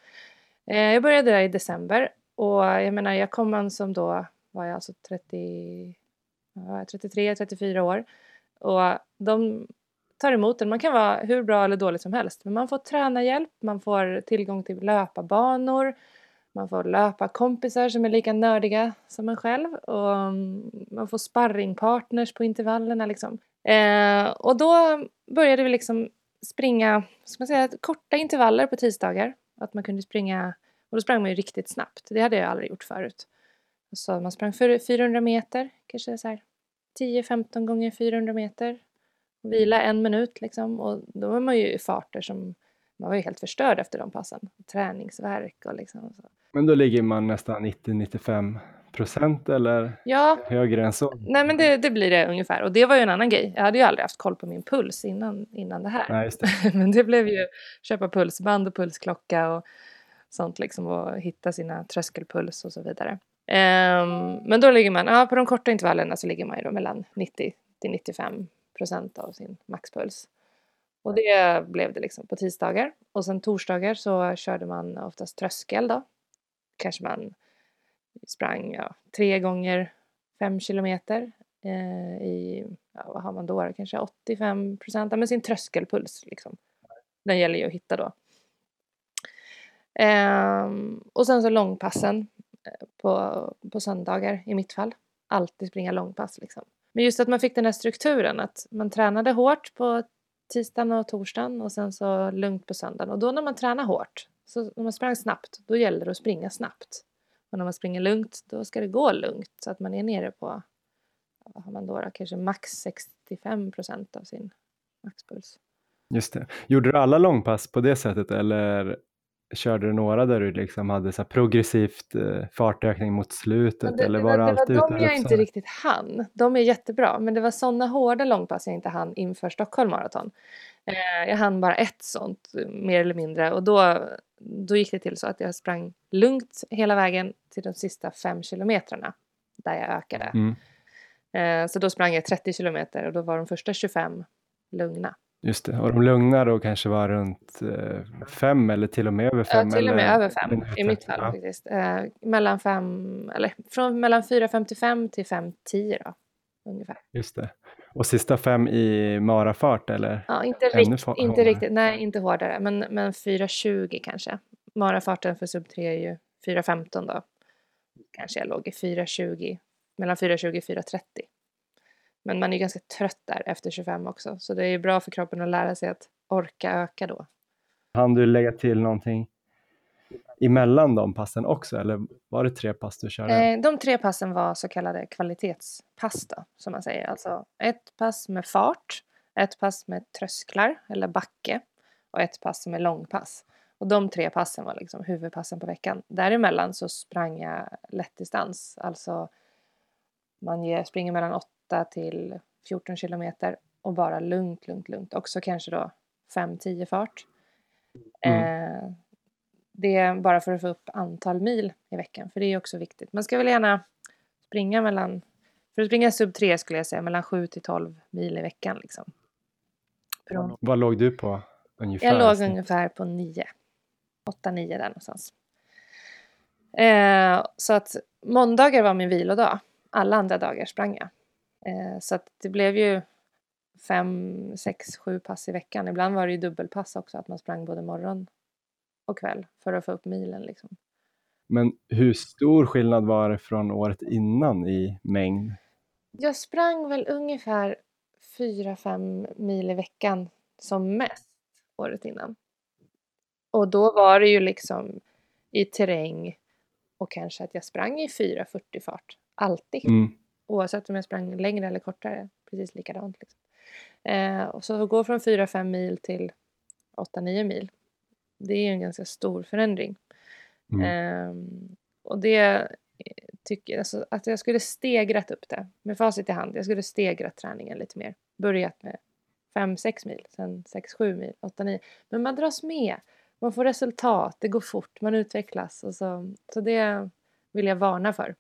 Eh, jag började där i december. Och jag menar, jag kom man som då var jag alltså 30, 33, 34 år. Och de tar emot en. Man kan vara hur bra eller dålig som helst. Men man får tränarhjälp, man får tillgång till löparbanor. Man får löpa kompisar som är lika nördiga som en själv. Och mm, man får sparringpartners på intervallerna liksom. Eh, och då började vi liksom springa, ska man säga, korta intervaller på tisdagar. Att man kunde springa, och då sprang man ju riktigt snabbt. Det hade jag aldrig gjort förut. Så man sprang 400 meter, kanske så här 10-15 gånger 400 meter. Vila en minut liksom. Och då var man ju i farter som, man var ju helt förstörd efter de passen. Träningsverk och liksom så. Men då ligger man nästan 90-95 procent eller Ja, högre än så? nej men det, det blir det ungefär. Och det var ju en annan grej. Jag hade ju aldrig haft koll på min puls innan, innan det här. Nej, det. men det blev ju köpa pulsband och pulsklocka och sånt liksom och hitta sina tröskelpuls och så vidare. Ehm, men då ligger man, ja på de korta intervallerna så ligger man ju då mellan 90 till 95 procent av sin maxpuls. Och det blev det liksom på tisdagar. Och sen torsdagar så körde man oftast tröskel då. Kanske man sprang ja, tre gånger fem kilometer. eh, i, ja, vad har man då, kanske 85 procent, med sin tröskelpuls liksom. Den gäller ju att hitta då. Eh, och sen så långpassen eh, på, på söndagar i mitt fall. Alltid springa långpass liksom. Men just att man fick den här strukturen att man tränade hårt på tisdagen och torsdagen och sen så lugnt på söndagen. Och då när man tränar hårt, så när man sprang snabbt, då gäller det att springa snabbt. Och när man springer lugnt, då ska det gå lugnt så att man är nere på, vad har man då, då kanske max 65 procent av sin maxpuls. Just det. Gjorde du alla långpass på det sättet eller körde du några där du liksom hade så progressivt eh, fartökning mot slutet? det, eller det var, det det alltid var de jag inte riktigt hann. De är jättebra, men det var sådana hårda långpass jag inte hann inför Stockholm Marathon. Eh, jag hann bara ett sånt, mer eller mindre, och då, då gick det till så att jag sprang lugnt hela vägen till de sista fem kilometrarna där jag ökade. Mm. Eh, så då sprang jag 30 kilometer och då var de första 25 lugna. Just det, och de lugna då kanske var runt eh, fem eller till och med över fem? Ja, till och med över fem minuter. i mitt fall Ja, faktiskt. Eh, mellan fem, eller från mellan 4.55 till 5.10 då, ungefär. just det. Och sista fem i marafart eller? Ja, inte, rikt, inte riktigt, nej inte hårdare, men, men 4.20 kanske. Marafarten för sub 3 är ju 4.15 då. Kanske jag låg i 4.20, mellan 4.20 och 4.30. Men man är ju ganska trött där efter 25 också, så det är ju bra för kroppen att lära sig att orka öka då. Hann du lägga till någonting emellan de passen också eller var det tre pass du körde? Eh, de tre passen var så kallade kvalitetspass då, som man säger. Alltså ett pass med fart, ett pass med trösklar eller backe och ett pass med långpass. Och de tre passen var liksom huvudpassen på veckan. Däremellan så sprang jag lättdistans, alltså man ger, springer mellan 8 till 14 kilometer och bara lugnt, lugnt, lugnt. Också kanske då 5-10 fart. Eh, det är bara för att få upp antal mil i veckan, för det är också viktigt. Man ska väl gärna springa mellan, för att springa sub 3 skulle jag säga, mellan 7 till 12 mil i veckan liksom. Vad låg du på ungefär? jag låg ungefär på 9. 8-9 där någonstans. Eh, så att måndagar var min vilodag. Alla andra dagar sprang jag. Eh, så att det blev ju fem, sex, sju pass i veckan. Ibland var det ju dubbelpass också, att man sprang både morgon och kväll för att få upp milen liksom. Men hur stor skillnad var det från året innan i mängd? Jag sprang väl ungefär 4-5 mil i veckan som mest året innan. Och då var det ju liksom i terräng och kanske att jag sprang i 4.40 fart. Alltid. Mm. Oavsett om jag sprang längre eller kortare. Precis likadant. Liksom. Eh, och så gå från 4-5 mil till 8-9 mil. Det är en ganska stor förändring. Mm. Ehm, och det eh, tycker alltså, att jag skulle stegrat upp det med facit i hand. Jag skulle stegrat träningen lite mer. Börjat med 5-6 mil, sen 6-7 mil, 8-9. Men man dras med. Man får resultat, det går fort, man utvecklas. Och så, så det vill jag varna för.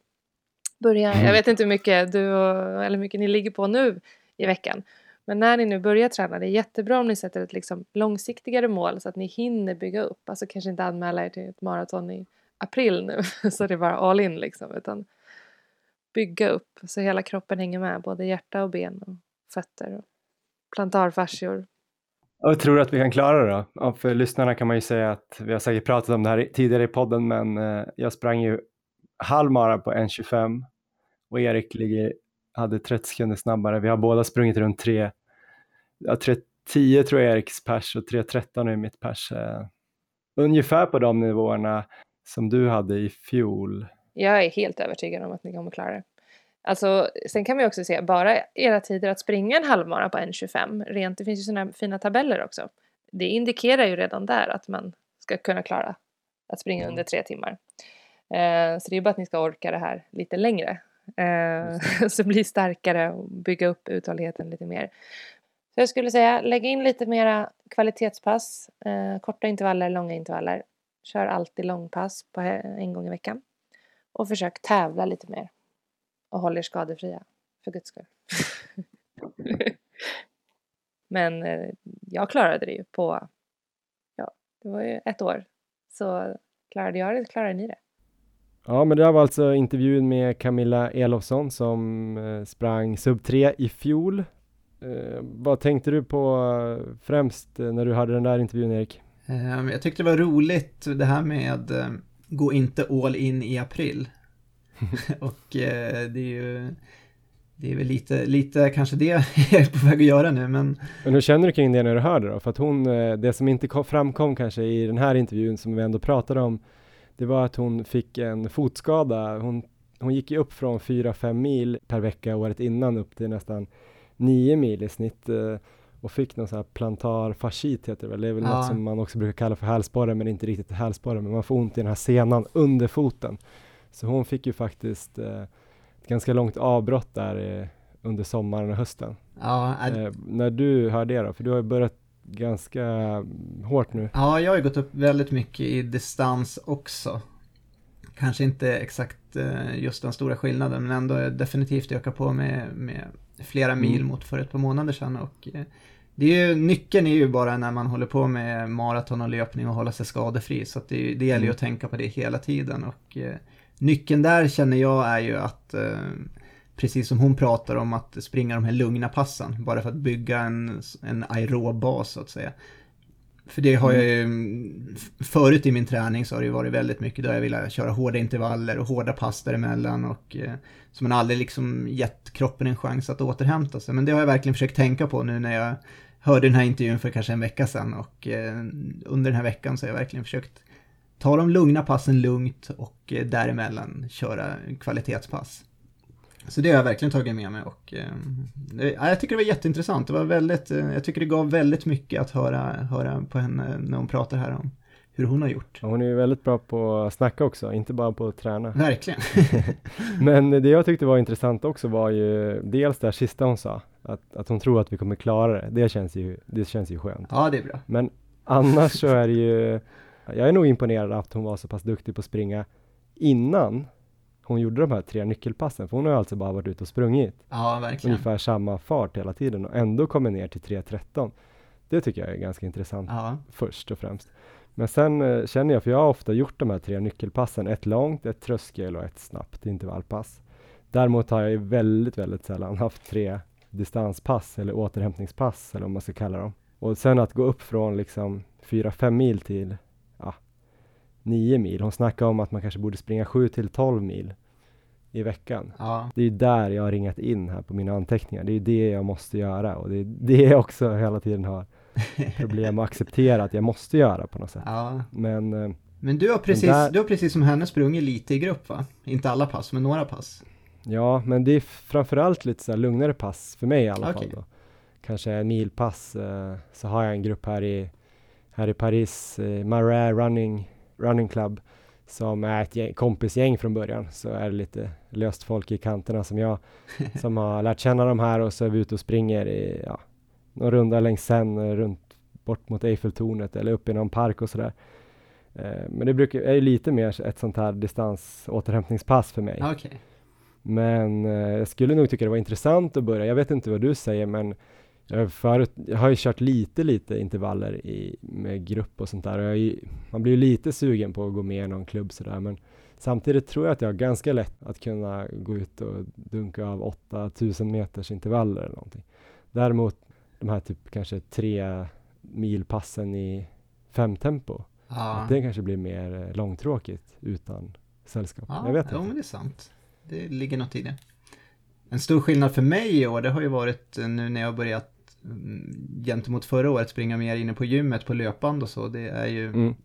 Börja, jag vet inte hur mycket du och, eller mycket ni ligger på nu i veckan. Men när ni nu börjar träna, det är jättebra om ni sätter ett liksom långsiktigare mål så att ni hinner bygga upp. Alltså kanske inte anmäla er till ett maraton i april nu så det är bara all in liksom. Utan bygga upp så hela kroppen hänger med. Både hjärta och ben och fötter och plantarfascior. Och tror du att vi kan klara det då? Ja, för lyssnarna kan man ju säga att vi har säkert pratat om det här tidigare i podden, men eh, jag sprang ju halvmara på 1.25 och Erik ligger, hade 30 sekunder snabbare. Vi har båda sprungit runt 3, ja, 3.10 tror jag Eriks pers och 3.13 är mitt pers. Eh, ungefär på de nivåerna som du hade i fjol. Jag är helt övertygad om att ni kommer klara det. Alltså, sen kan man ju också se, bara era tider att springa en halvmara på 1.25, rent, det finns ju sådana fina tabeller också. Det indikerar ju redan där att man ska kunna klara att springa under tre timmar. Eh, så det är bara att ni ska orka det här lite längre. Eh, så bli starkare och bygga upp uthålligheten lite mer. Så jag skulle säga, lägg in lite mera kvalitetspass, eh, korta intervaller, långa intervaller. Kör alltid långpass på eh, en gång i veckan. Och försök tävla lite mer. Och håll er skadefria, för guds skull. Men eh, jag klarade det ju på, ja, det var ju ett år. Så klarade jag det, klarade ni det. Ja, men det där var alltså intervjun med Camilla Elofsson som eh, sprang sub 3 i fjol. Eh, vad tänkte du på eh, främst eh, när du hade den där intervjun Erik? Ehm, Jag tyckte det var roligt det här med eh, gå inte all in i april. och eh, det är ju det är väl lite, lite kanske det jag är på väg att göra nu, men Men hur känner du kring det när du hörde då? För att hon, eh, det som inte kom, framkom kanske i den här intervjun som vi ändå pratade om, det var att hon fick en fotskada. Hon, hon gick ju upp från 4-5 mil per vecka året innan upp till nästan 9 mil i snitt eh, och fick någon sån här plantar fascit heter det väl. Det är väl Ja. något som man också brukar kalla för hälsporre, men inte riktigt hälsporre, men man får ont i den här senan under foten. Så hon fick ju faktiskt eh, ett ganska långt avbrott där eh, under sommaren och hösten. ja, Eh, när du hör det då, för du har ju börjat ganska hårt nu. Ja, jag har ju gått upp väldigt mycket i distans också. Kanske inte exakt eh, just den stora skillnaden, men ändå definitivt öka på med, med flera mil Mm. mot för ett par månader sedan. Och, eh, det är ju, nyckeln är ju bara när man håller på med maraton och löpning och hålla sig skadefri. Så det, det gäller ju Mm. att tänka på det hela tiden. Och, eh, nyckeln där känner jag är ju att Precis som hon pratar om att springa de här lugna passen, bara för att bygga en, en aerob bas så att säga. För det har jag ju, f- förut i min träning så har det ju varit väldigt mycket då jag ville köra hårda intervaller och hårda pass däremellan och eh, så man aldrig liksom gett kroppen en chans att återhämta sig. Men det har jag verkligen försökt tänka på nu när jag hörde den här intervjun för kanske en vecka sedan och eh, under den här veckan så har jag verkligen försökt ta de lugna passen lugnt och eh, däremellan köra kvalitetspass. Så det har jag verkligen tagit med mig och eh, jag tycker det var jätteintressant. Det var väldigt, eh, jag tycker det gav väldigt mycket att höra, höra på henne när hon pratar här om hur hon har gjort. Hon är ju väldigt bra på att snacka också, inte bara på att träna. Verkligen. Men det jag tyckte var intressant också var ju dels det här sista hon sa, att, att hon tror att vi kommer klara det. Det känns ju, det känns ju skönt. Ja, det är bra. Men annars så är det ju, jag är nog imponerad att hon var så pass duktig på att springa innan hon gjorde de här tre nyckelpassen, för hon har ju alltså bara varit ute och sprungit Ja, verkligen. ungefär samma fart hela tiden och ändå kommer ner till 3.13. Det tycker jag är ganska intressant Ja, först och främst. Men sen eh, känner jag, för jag har ofta gjort de här tre nyckelpassen, ett långt, ett tröskel och ett snabbt intervallpass. Däremot har jag ju väldigt, väldigt sällan haft tre distanspass eller återhämtningspass eller vad man ska kalla dem. Och sen att gå upp från liksom 4-5 mil till 9 mil. Hon snackade om att man kanske borde springa 7 till 12 mil i veckan. ja, Det är ju där jag har ringat in här på mina anteckningar. Det är ju det jag måste göra och det är det jag också hela tiden har problem att acceptera att jag måste göra på något sätt. ja. Men eh, Men du har, precis, där- du har precis som henne sprungit lite i grupp va? Inte alla pass, men några pass. ja, men det är framförallt lite så lugnare pass för mig i alla Okej. fall då. Kanske en milpass eh, så har jag en grupp här i, här i Paris, eh, Marais Running, Running Club som är ett gäng, kompisgäng från början. Så är det lite löst folk i kanterna som jag som har lärt känna de här och så är vi ute och springer i ja, någon runda längs sen runt bort mot Eiffeltornet eller upp i någon park och sådär. Eh, men det brukar, är lite mer ett sånt här distansåterhämtningspass för mig. Okej. Men eh, jag skulle nog tycka det var intressant att börja. Jag vet inte vad du säger men jag, har förut, jag har ju kört lite, lite intervaller i, med grupp och sånt där. Och ju- man blir ju lite sugen på att gå med i någon klubb sådär. Men samtidigt tror jag att jag har ganska lätt att kunna gå ut och dunka av 8000 meters intervaller eller någonting. Däremot de här typ kanske tre milpassen i femtempo. Ja. Att det kanske blir mer eh, långtråkigt utan sällskap. Ja, jag vet inte. men det är sant. Det ligger något i det. En stor skillnad för mig i år, det har ju varit eh, nu när jag börjat gentemot förra året springa mer inne på gymmet på löpband och så. Det är ju, Mm.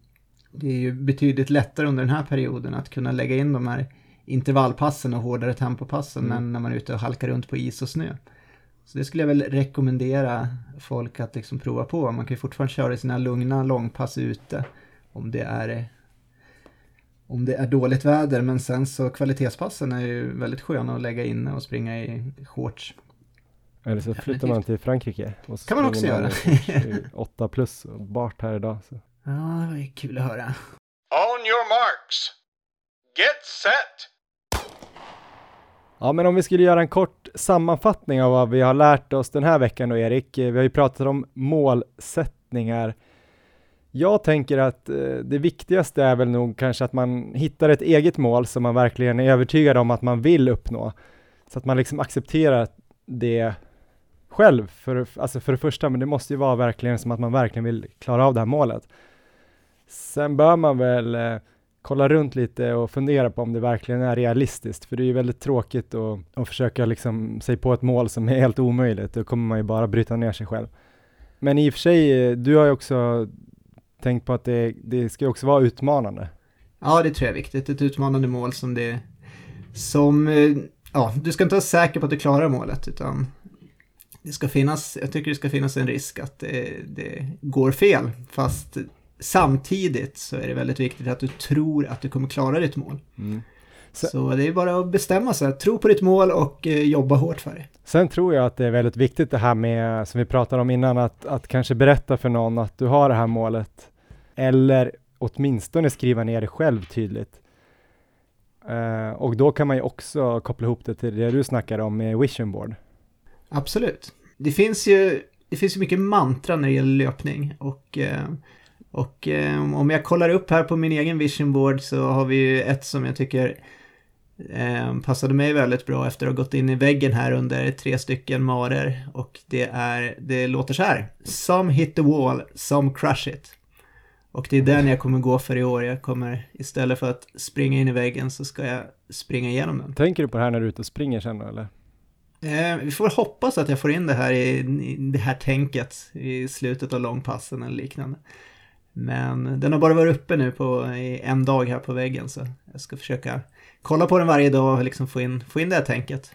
det är ju betydligt lättare under den här perioden att kunna lägga in de här intervallpassen och hårdare tempopassen Mm. än när man är ute och halkar runt på is och snö. Så det skulle jag väl rekommendera folk att liksom prova på. Man kan ju fortfarande köra sina lugna långpass ute om det är om det är dåligt väder, men sen så kvalitetspassen är ju väldigt sköna att lägga inne och springa i shorts. Eller så flyttar man till Frankrike. Och så Kan man också i 8 plus och Bart här idag. Så. Ja, det var ju kul att höra. On your marks. Get set. Ja, men om vi skulle göra en kort sammanfattning av vad vi har lärt oss den här veckan då, Erik. Eh, Vi har ju pratat om målsättningar. Jag tänker att eh, det viktigaste är väl nog kanske att man hittar ett eget mål som man verkligen är övertygad om att man vill uppnå. Så att man liksom accepterar det själv, för, alltså för det första, men det måste ju vara verkligen som att man verkligen vill klara av det här målet. Sen bör man väl eh, kolla runt lite och fundera på om det verkligen är realistiskt, för det är ju väldigt tråkigt att, att försöka liksom sig på ett mål som är helt omöjligt, då kommer man ju bara bryta ner sig själv. Men i och för sig, eh, du har ju också tänkt på att det, det ska också vara utmanande. Ja, det tror jag är viktigt. Ett utmanande mål som det som, eh, ja, du ska inte vara säker på att du klarar målet, utan det ska finnas, jag tycker det ska finnas en risk att det, det går fel, fast samtidigt så är det väldigt viktigt att du tror att du kommer klara ditt mål. Mm. Så, så, det är bara att bestämma sig, tro på ditt mål och eh, jobba hårt för det. Sen tror jag att det är väldigt viktigt det här med, som vi pratade om innan, att, att kanske berätta för någon att du har det här målet. Eller åtminstone skriva ner det själv tydligt. Uh, och då kan man ju också koppla ihop det till det du snackar om med vision board. Absolut. Det finns ju, det finns ju mycket mantra när det gäller löpning och eh, och eh, om jag kollar upp här på min egen vision board så har vi ju ett som jag tycker eh, passade mig väldigt bra efter att ha gått in i väggen här under tre stycken marer. Och det är, det låter så här. Some hit the wall, some crush it. Och det är den jag kommer gå för i år. Jag kommer istället för att springa in i väggen så ska jag springa igenom den. Tänker du på det här när du är ute och springer sen då eller? Eh, vi får hoppas att jag får in det här i, i det här tänket i slutet av långpassen eller liknande. Men den har bara varit uppe nu på en dag här på väggen så jag ska försöka kolla på den varje dag och liksom få in, få in det här tänket.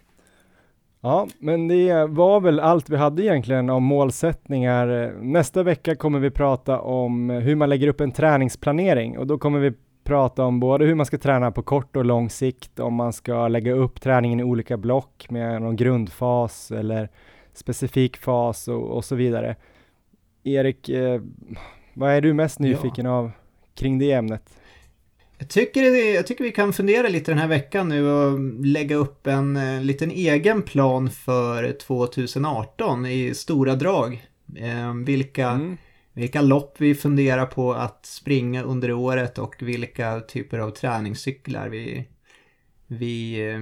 Ja, men det var väl allt vi hade egentligen om målsättningar. Nästa vecka kommer vi prata om hur man lägger upp en träningsplanering och då kommer vi prata om både hur man ska träna på kort och lång sikt, om man ska lägga upp träningen i olika block med någon grundfas eller specifik fas och, och så vidare. Erik, eh, vad är du mest nyfiken ja. av kring det ämnet? Jag tycker, jag tycker vi kan fundera lite den här veckan nu och lägga upp en, en eh, liten egen plan för 2018 i stora drag. Eh, vilka, mm. Vilka lopp vi funderar på att springa under året och vilka typer av träningscyklar vi, vi eh,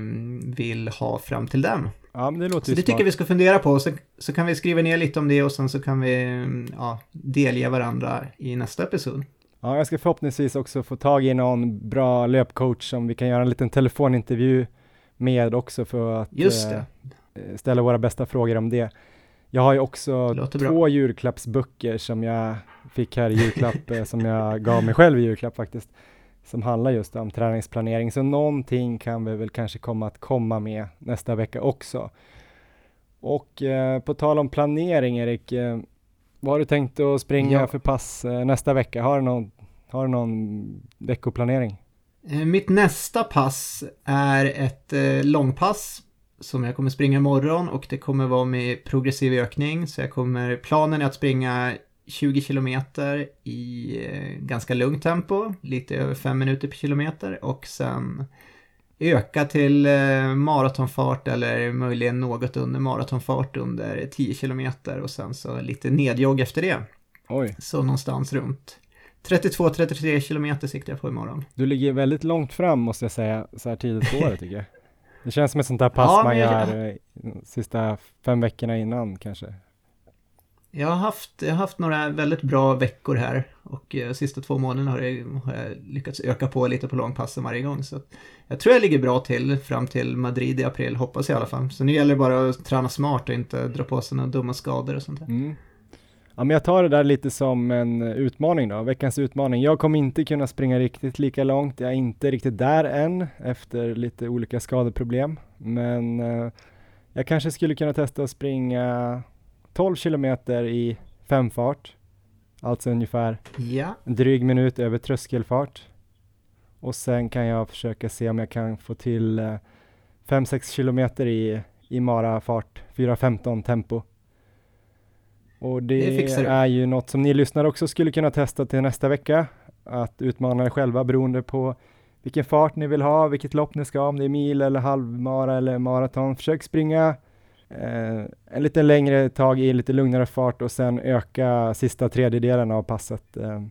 vill ha fram till dem. Ja, men det låter så det smart. tycker vi ska fundera på. Så, så kan vi skriva ner lite om det och sen så kan vi ja, delge varandra i nästa episod. Ja, jag ska förhoppningsvis också få tag i någon bra löpcoach som vi kan göra en liten telefonintervju med också för att eh, ställa våra bästa frågor om det. Jag har ju också två julklappsböcker som jag fick här i julklapp, eh, som jag gav mig själv i julklapp faktiskt som handlar just om träningsplanering. Så någonting kan vi väl kanske komma att komma med nästa vecka också. Och eh, på tal om planering Erik, eh, vad har du tänkt att springa ja. för pass eh, nästa vecka? Har du någon, har du någon veckoplanering? Eh, mitt nästa pass är ett eh, långpass som jag kommer springa imorgon och det kommer vara med progressiv ökning. Så jag kommer, planen är att springa 20 kilometer i eh, ganska lugnt tempo, lite över 5 minuter per kilometer och sen öka till eh, maratonfart eller möjligen något under maratonfart under 10 kilometer och sen så lite nedjogg efter det. Oj. Så någonstans runt 32-33 kilometer siktar jag på imorgon. Du ligger väldigt långt fram måste jag säga, så här tidigt på året tycker jag. Det känns som ett sånt där pass ja, man gör jag... Eh, sista fem veckorna innan kanske. Jag har haft, jag har haft några väldigt bra veckor här och eh, sista två månaderna har jag, har jag lyckats öka på lite på långpassen varje gång. Så jag tror jag ligger bra till fram till Madrid i april, hoppas jag i alla fall. Så nu gäller det bara att träna smart och inte dra på sig några dumma skador och sånt där. Mm. Ja, men jag tar det där lite som en utmaning då, veckans utmaning. Jag kommer inte kunna springa riktigt lika långt. Jag är inte riktigt där än efter lite olika skadeproblem, men eh, jag kanske skulle kunna testa att springa 12 kilometer i femfart, alltså ungefär ja. en dryg minut över tröskelfart. Och sen kan jag försöka se om jag kan få till 5-6 eh, kilometer i, i marafart, 4.15 tempo. Och det, det är ju något som ni lyssnare också skulle kunna testa till nästa vecka, att utmana er själva beroende på vilken fart ni vill ha, vilket lopp ni ska ha, om det är mil eller halvmara eller maraton. Försök springa eh, en lite längre tag i lite lugnare fart och sen öka sista tredjedelen av passet. Eh,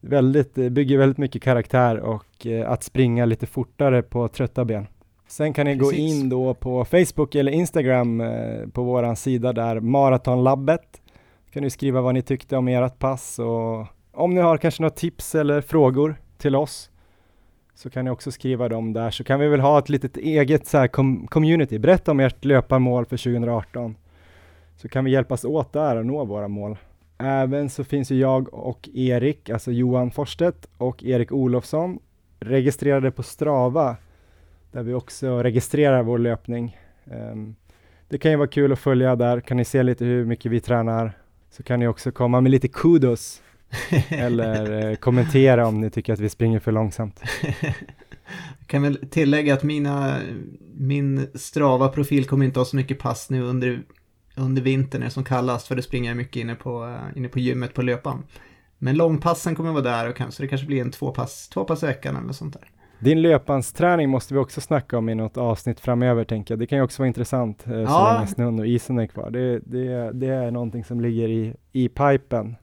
väldigt, bygger väldigt mycket karaktär och eh, att springa lite fortare på trötta ben. Sen kan ni Precis. gå in då på Facebook eller Instagram eh, på våran sida där, Maratonlabbet kan ni skriva vad ni tyckte om ert pass och om ni har kanske några tips eller frågor till oss så kan ni också skriva dem där så kan vi väl ha ett litet eget så här com community. Berätta om ert löparmål för 2018 så kan vi hjälpas åt där och nå våra mål. Även så finns ju jag och Erik, alltså Johan Forstedt och Erik Olofsson registrerade på Strava där vi också registrerar vår löpning. Um, det kan ju vara kul att följa där, kan ni se lite hur mycket vi tränar så kan ni också komma med lite kudos eller eh, kommentera om ni tycker att vi springer för långsamt. Jag kan väl tillägga att mina, min Strava-profil kommer inte ha så mycket pass nu under, under vintern det som kallast för det springer jag mycket inne på, eh, inne på gymmet på löpan. Men långpassen kommer vara där och kan, så det kanske blir en två pass, två pass i veckan eller sånt där. Din löpbandsträning måste vi också snacka om i något avsnitt framöver tänker jag. Det kan ju också vara intressant eh, ja. så länge snön och isen är kvar. Det, det, det är någonting som ligger i, i pipen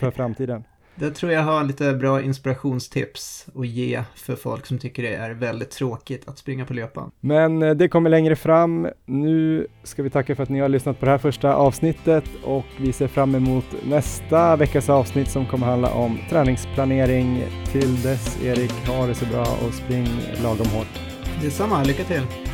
för framtiden. Det tror jag har lite bra inspirationstips att ge för folk som tycker det är väldigt tråkigt att springa på löpan. Men eh, det kommer längre fram. Nu ska vi tacka för att ni har lyssnat på det här första avsnittet och vi ser fram emot nästa veckas avsnitt som kommer handla om träningsplanering. Till dess Erik, ha det så bra och spring lagom hårt. Detsamma, lycka till!